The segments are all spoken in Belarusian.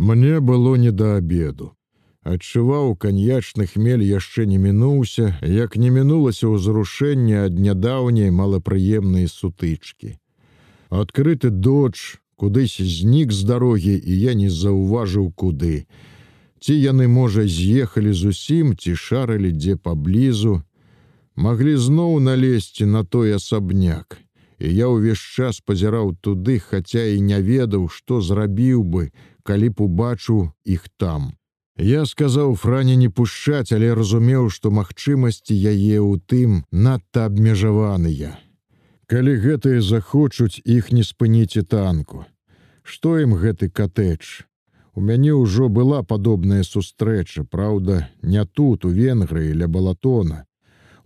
Мне было не да абеду. Адчуваў каньячны хмель яшчэ не мінуўся, як не мінулася ўзрушэнне ад нядаўняй малапрыемнай сутычкі. Адкрыты дождж кудысь знік з дарогі, і я не заўважыў куды. Ці яны, можа, з'ехалі зусім, ці шарылі дзе паблізу, маглі зноў налезці на той асабняк. І я ўвесь час пазіраў туды, хаця і не ведаў, што зрабіў бы, калі б убачыў іх там. Я сказаў фране не пушчаць, але разумеў, што магчымасці яе ў тым надта абмежаваныя. Калі гэтыя захочуць іх не спыніце танку. Што ім гэты катэдж? У мяне ўжо была падобная сустрэча, праўда, не тут, у Венгрыі ля балатона.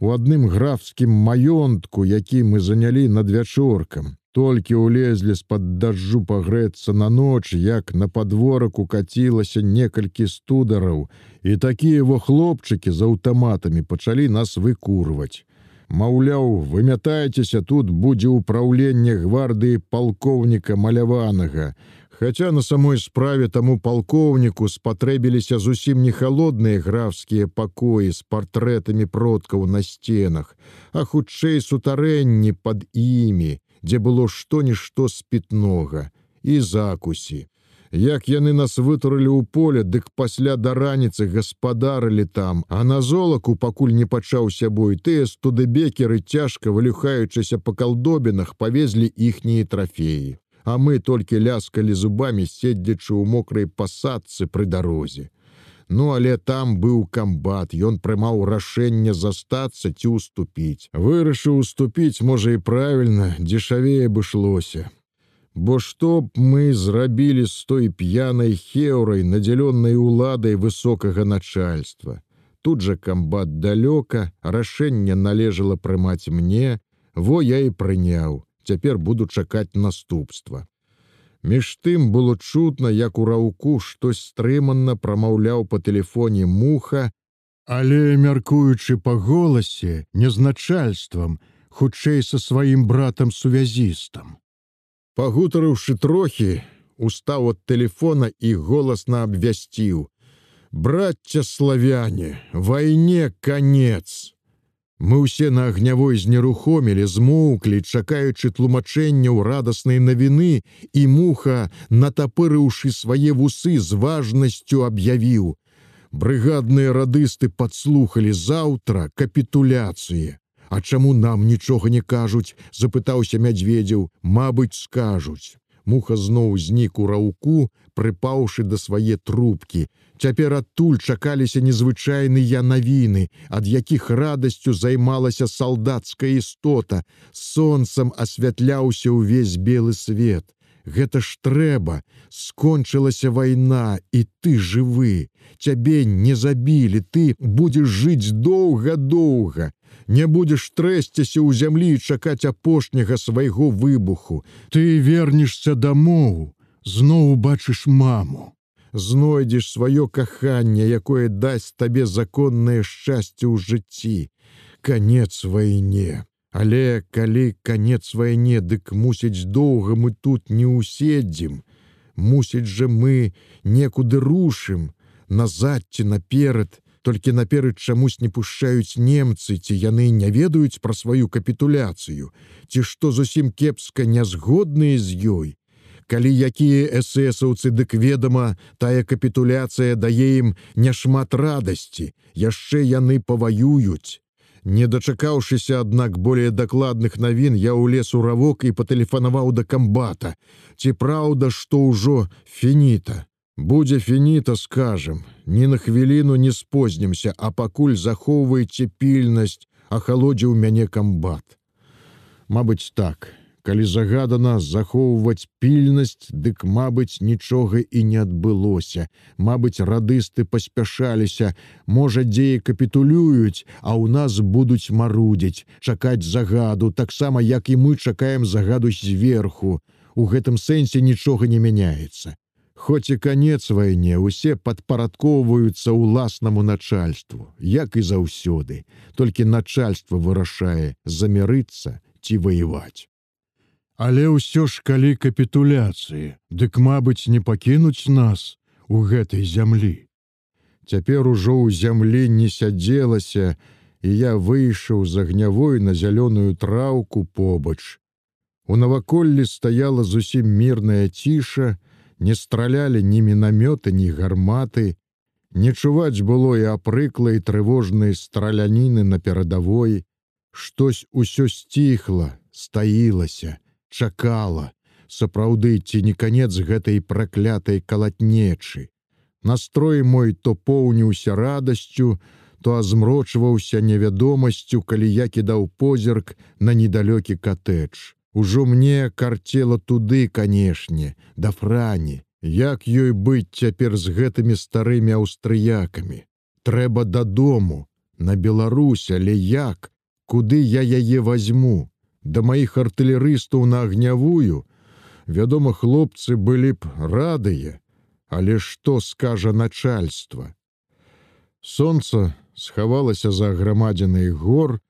У адным графскім маёнтку, які мы занялі над вячоркам. Толькі ўлезлі з-пад дажджу пагрэцца на ноч, як на падворак укацілася некалькі студараў, і такія во хлопчыкі з аўтаматамі пачалі нас выкурваць. Маўляў, вымятайцеся, тут будзе ўпраўленне гвардыі палкоўніка маляванага. Хаця на самой справе таму палкоўніку спатрэбіліся зусім не халодныя графскія пакоі з партрэтамі продкаў на сценах, а хутчэй сутарэнні пад імі, дзе было што-нішто спітнога і закусі. Як яны нас вытурылі ў поле, дык пасля да раніцы гаспадарылі там, а на золаку пакуль не пачаўся бой, тыя студэбекеры цяжка вылюхаючыся па калдобінах павезлі іхнія трафеі. А мы толькі ляскалі зубамі, седзячы ў мокрай пасадцы пры дарозе. Ну, але там быў камбат, Ён прымаў рашэнне застацца ці ўступіць. Вырашыў уступіць, можа і правільна, дзешавее бышлося. Бо што б мы зрабілі з той п'янай хеўрай, надзялённай уладай высокага начальства. Тут жа камбат далёка, рашэнне належала прымаць мне, во я і прыняў. Цяпер буду чакаць наступства. Між тым было чутно, як у раўку штось стрыманна прамаўляў па тэлефоне муха, але мяркуючы па голасе, незначальствам, хутчэй са сваім братам сувязістам. Пагутарыўшы трохі, устаў ад тэлефона і голасна абвясціў: « Брацця славяне, вайне конец. Мы ўсе на агнявой знерухомілі, змоўклі, чакаючы тлумачэнняў радаснай навіны, і муха, натапырыўшы свае вусы з важнасцю аб'явіў. Брыгадныя радысты падслухалі заўтра капітуляцыі. А чаму нам нічога не кажуць, запытаўся мядзведзеў, Мабыць, скажуць. Муха зноў знік у раўку, прыпаўшы да свае трубкі. Цяпер адтуль чакаліся незвычайныя навіны, ад якіх радасцю займалася салдацкая істота. Сонцам асвятляўся ўвесь белы свет. Гэта ж трэба, скончылася вайна, і ты жывы. Цябе не забілі, ты будзеш жыць доўга-доўга. Не будзеш трэсціся ў зямлі і чакаць апошняга свайго выбуху. Ты вернешся дамоў, зноў бачыш маму знойдзеш сваё каханне, якое дасць табе законнае шчасце ў жыцці. Канец вайне. Але калі канец вайне, дык мусіць доўга мы тут не ўседзім. Мусіць жа мы некуды рушым, назад ці наперад, толькі наперад чамусь не пушчаюць немцы, ці яны не ведаюць пра сваю капітуляцыю, ці што зусім кепска нязгодныя з ёй калі якія эсэсаўцы дык ведама, тая капітуляцыя дае ім няшмат радасці, яшчэ яны паваююць. Не дачакаўшыся, аднак более дакладных навін я ўлез у равок і патэлефанаваў да камбата. Ці праўда, што ўжо фініта. Будзе фініта, скажам, ні на хвіліну не спознімся, а пакуль захоўвайце пільнасць, ахалодзіў мяне камбат. Мабыць так, калі загадана захоўваць пільнасць, дык, мабыць, нічога і не адбылося. Мабыць, радысты паспяшаліся, можа, дзеі капітулююць, а ў нас будуць марудзіць, чакаць загаду, таксама як і мы чакаем загаду зверху. У гэтым сэнсе нічога не мяняецца. Хоць і канец вайне усе падпарадкоўваюцца ўласнаму начальству, як і заўсёды, толькі начальство вырашае замірыцца ці ваяваць. Але ўсё ж калі капітуляцыі, дык, мабыць, не пакінуць нас. у гэтай зямлі. Цяпер ужо ў зямлі не сядзелася, і я выйшаў з агнявой на зялёную траўку побач. У наваколлі стаяла зусім мірная ціша, не стралялі ні мінамёты, ні гарматы. Не чуваць было і апрыклай трывожнай страляніны на перадавой. Штось усё сціхла, стаілася, чакала. Сапраўды ці не канец гэтай праклятай калатнечы. Настрой мой то поўніўся радасцю, то азмрочваўся невядомасцю, калі я кідаў позірк на недалёкі катэдж. Ужо мне карцела туды, канешне, да франі, як ёй быць цяпер з гэтымі старымі аўстрыякамі. Трэба дадому, на Беларусь, але як, куды я яе возьму, да маіх артылерыстаў на агнявую, Вядома, хлопцы былі б радыя, але што скажа начальства. Сонца схавалася за грамадзінай гор,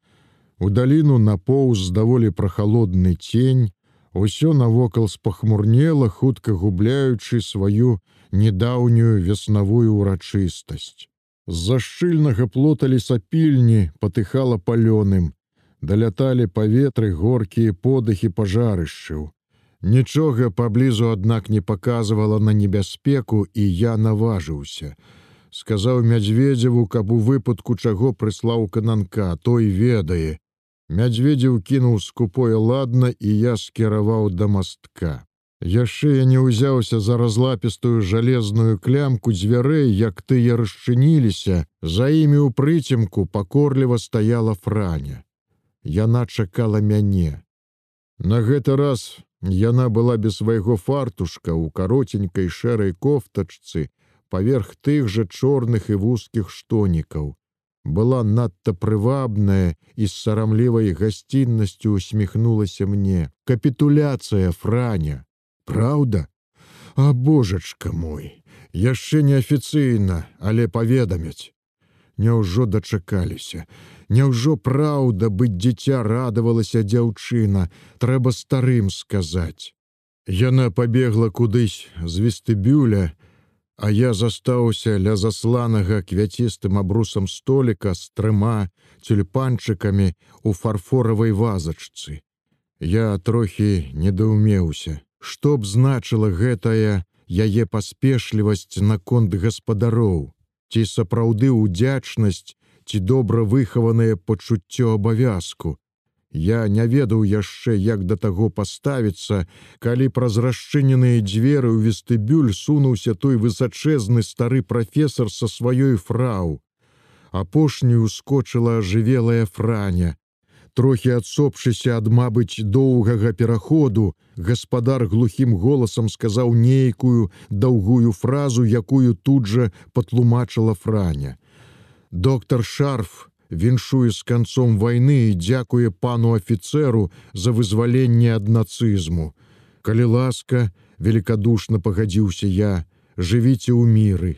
У даліну напоўз даволі прахалодны цень, усё навокал спахмурнела, хутка губляючы сваю недаўнюю веснавую ўрачыстасць. З-за шчыльнага плота лесапільні патыхала палёным, даляталі паветры горкія подыхі пажарышчыў. Нічога паблізу, аднак не паказвала на небяспеку, і я наважыўся. Сказаў мядзведзеву, каб у выпадку чаго прыслаў кананка, той ведае, Мядзведзеў кінуў скупое ладна і я скіраваў да мастка. Яшчэ я не ўзяўся за разлапістую жалезную клямку дзвярэй, як тыя расчыніліся, за імі ў прыцемку пакорліва стаяла франя. Яна чакала мяне. На гэты раз яна была без свайго фартушка ў каротенькай шэрай кофтачцы, паверх тых жа чорных і вузкіх штонікаў была надта прывабная і з сарамлівай гасціннасцю усміхнулася мне. Капітуляцыя франя Праўда? А божачка мой яшчэ неафіцыйна але паведамяць. Няўжо дачакаліся? Няўжо праўда быць дзіця радавалася дзяўчына? Трэба старым сказаць. Яна пабегла кудысь з вестыбюля А я застаўся ля засланага квяцістым абрусам століка з трыма тюльпанчыкамі у фарфоравай вазачцы. Я трохі недаўмеўся, што б значыла гэтая яе паспешлівасць наконт гаспадароў, ці сапраўды ўдзячнасць, ці добра выхаванае пачуццё абавязку, Я не ведаў яшчэ, як да таго паставіцца, калі праз расчыненыя дзверы ў вестыбюль сунуўся той высачэзны стары прафесор са сваёй фрау. Апошнюю скочыла ажывелая франя. Трохі адсопшыся ад, мабыць, доўгага пераходу, гаспадар глухім голасам сказаў нейкую даўгую фразу, якую тут жа патлумачыла франя. Доктор Шарф, віншуе з канцом вайны і дзякуе пану афіцеру за вызваленне ад нацызму. Калі ласка, великкадушна пагадзіўся я, жывіце ў міры.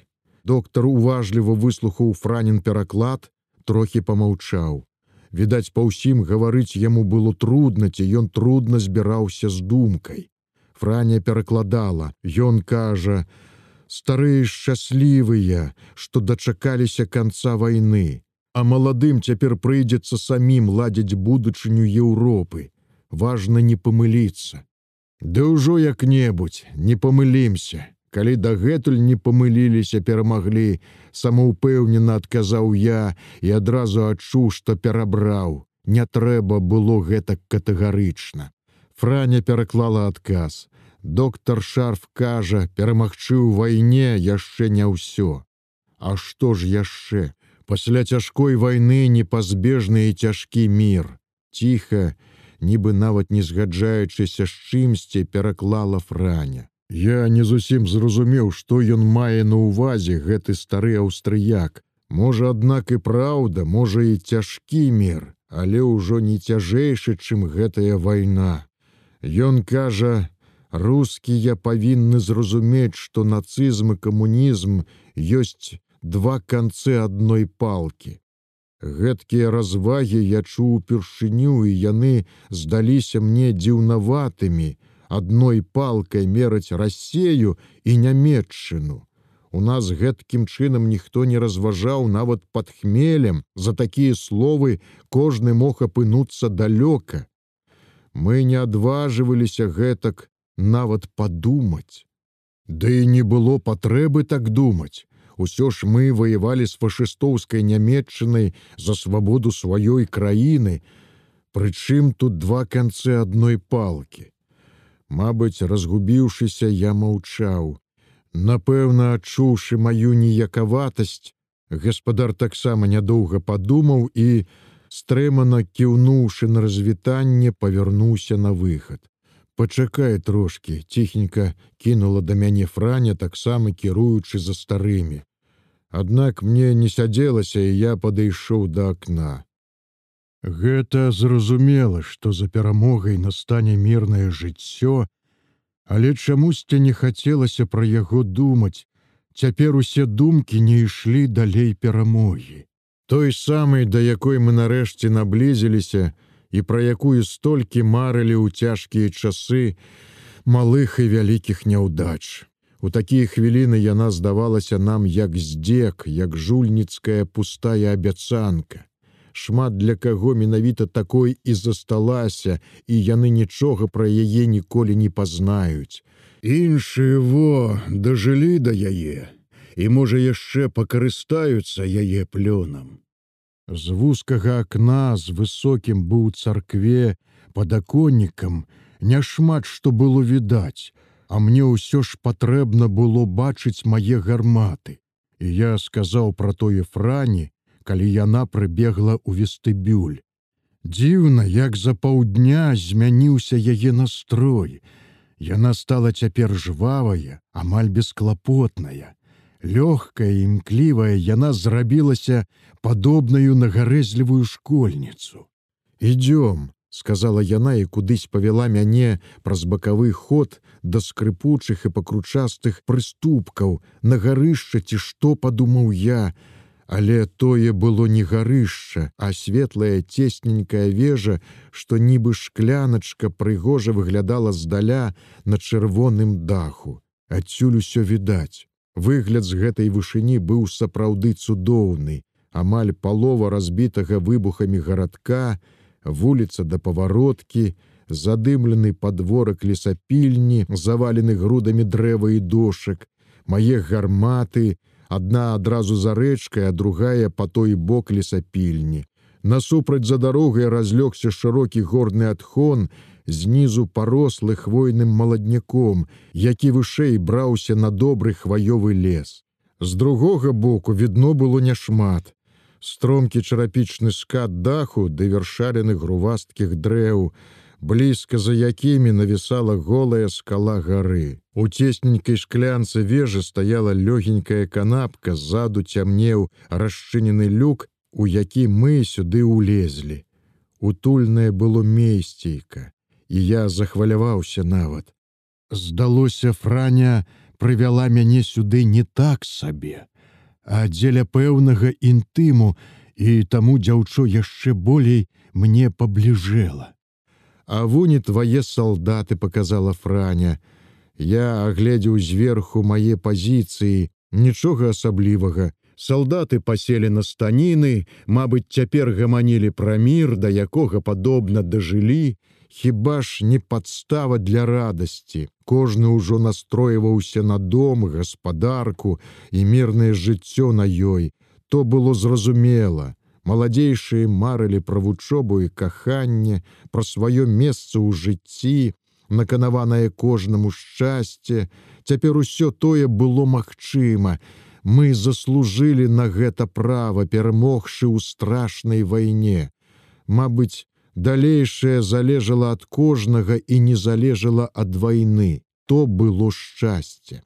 Доктар уважліва выслухаў франін пераклад, трохі помаўчаў. Відаць, па ўсім гаварыць яму было трудна, ці ён трудна збіраўся з думкай. Франя перакладала, Ён кажа: « Старыя шчаслівыя, што дачакаліся канца вайны а маладым цяпер прыйдзецца самім ладзіць будучыню Еўропы. Важна не памыліцца. Ды ўжо як-небудзь не памылімся. Калі дагэтуль не памыліліся, перамаглі, самаўпэўнена адказаў я і адразу адчуў, што перабраў. Не трэба было гэтак катэгарычна. Франя пераклала адказ. Доктор Шарф кажа, перамагчы ў вайне яшчэ не ўсё. А што ж яшчэ? Пасля цяжкой войны непазбежны і цяжкі мір ціха нібы нават не згаджаючыся з чымсьці пераклала франя я не зусім зразумеў што ён мае на увазе гэты стары аўстрыяк. Можа аднак і праўда можа і цяжкі мір але ўжо не цяжэйшы чым гэтая вайна. Ён кажа рускія павінны зразумець што нацызм і камунізм ёсць два канцы адной палки. Гэткія развагі я чуў упершыню і яны здаліся мне дзіўнаватымі, адной палкай мераць рассею і нямметчыну. У нас гэткім чынам ніхто не разважаў нават пад хмелем, за такія словы кожны мог апынуцца далёка. Мы не адважваліся гэтак нават падумаць. Ды да і не было патрэбы так думаць. Усё ж мы ваявалі з фашыстоўскай нямметчынай за свабоду сваёй краіны, Прычым тут два канцы адной палкі. Мабыць, разгубіўшыся, я маўчаў. Напэўна, адчуўшы маю ніякаватасць, гаспадар таксама нядоўга падумаў і, стрэмана кіўнуўшы на развітанне, павярнуўся на выхад. Пачакай трошкі, ціхенька кінула да мяне франя, таксама кіруючы за старымі. Аднак мне не сядзелася, і я падышоў да акна. Гэта зразумела, што за перамогай настане мірнае жыццё, але чамусьці не хацелася пра яго думаць. Цяпер усе думкі не ішлі далей перамогі. Той самы, да якой мы нарэшце наблізіліся пра якую столькі марылі ў цяжкія часы малых і вялікіх няўдач. У такія хвіліны яна здавалася нам як здзек, як жульніцкая пустая абяцанка шмат для каго менавіта такой і засталася, і яны нічога пра яе ніколі не пазнаюць. Іншыя во дажылі да яе, і можа яшчэ пакарыстаюцца яе плёнам. З вузкага акна з высокім быў царкве падаконнікам няшмат што было відаць, а мне ўсё ж патрэбна было бачыць мае гарматы. І я сказаў пра тое франі, калі яна прыбегла ў вестыбюль. Дзіўна, як за паўдня змяніўся яе настрой. Яна стала цяпер жвавая, амаль бесклапотная. Лёгкая і імклівая яна зрабілася падобнаю на гарэзлівую школьніцу. Ідём, сказала яна і кудысь павяла мяне праз бакавы ход да скрыпучых і пакручастых прыступкаў на гарышча ці што падумаў я, Але тое было не гарышча, а светлая цесненькая вежа, што нібы шкляначка прыгожа выглядала здаля на чырвоным даху. Адсюль усё відаць. Выгляд з гэтай вышыні быў сапраўды цудоўны, амаль палова разбітага выбухамі гарадка, вуліца да павароткі, задымлены падворак лесапільні, завалены грудамі дрэва і дошак, мае гарматы, адна адразу за рэчкай, а другая па той бок лесапільні. Насупраць за дарогай разлёгся шырокі горны адхон, знізу парослы хвойным маладняком, які вышэй браўся на добры хваёвы лес. З другога боку відно было няшмат. Стромкі чарапічны скат даху ды вершалены грувасткіх дрэў, блізка за якімі навісала голая скала гары. У цесненькай шклянцы вежы стаяла лёгенькая канапка, ззаду цямнеў расчынены люк, у які мы сюды ўлезлі. Утульнае было месцейка, і я захваляваўся нават. Здалося, франя прывяла мяне сюды не так сабе, а дзеля пэўнага інтыму, і таму дзяўчо яшчэ болей мне пабліжэла. А вуні твае салдаты показала франя. Я агледзеў зверху мае пазіцыі, нічога асаблівага. Салдаты паселі на станіны, Мабыць, цяпер гаманілі пра мір, да якога падобна дажылі, Хіба ж не падстава для радасці. Кожны ўжо настройваўся на дом, гаспадарку і мірнае жыццё на ёй. То было зразумела маладзейшыя марылі пра вучобу і каханне, пра сваё месца ў жыцці, наканаванае кожнаму шчасце, цяпер усё тое было магчыма. Мы заслужылі на гэта права, перамогшы ў страшнай вайне. Мабыць, далейшае залежала ад кожнага і не залежала ад вайны. То было шчасце.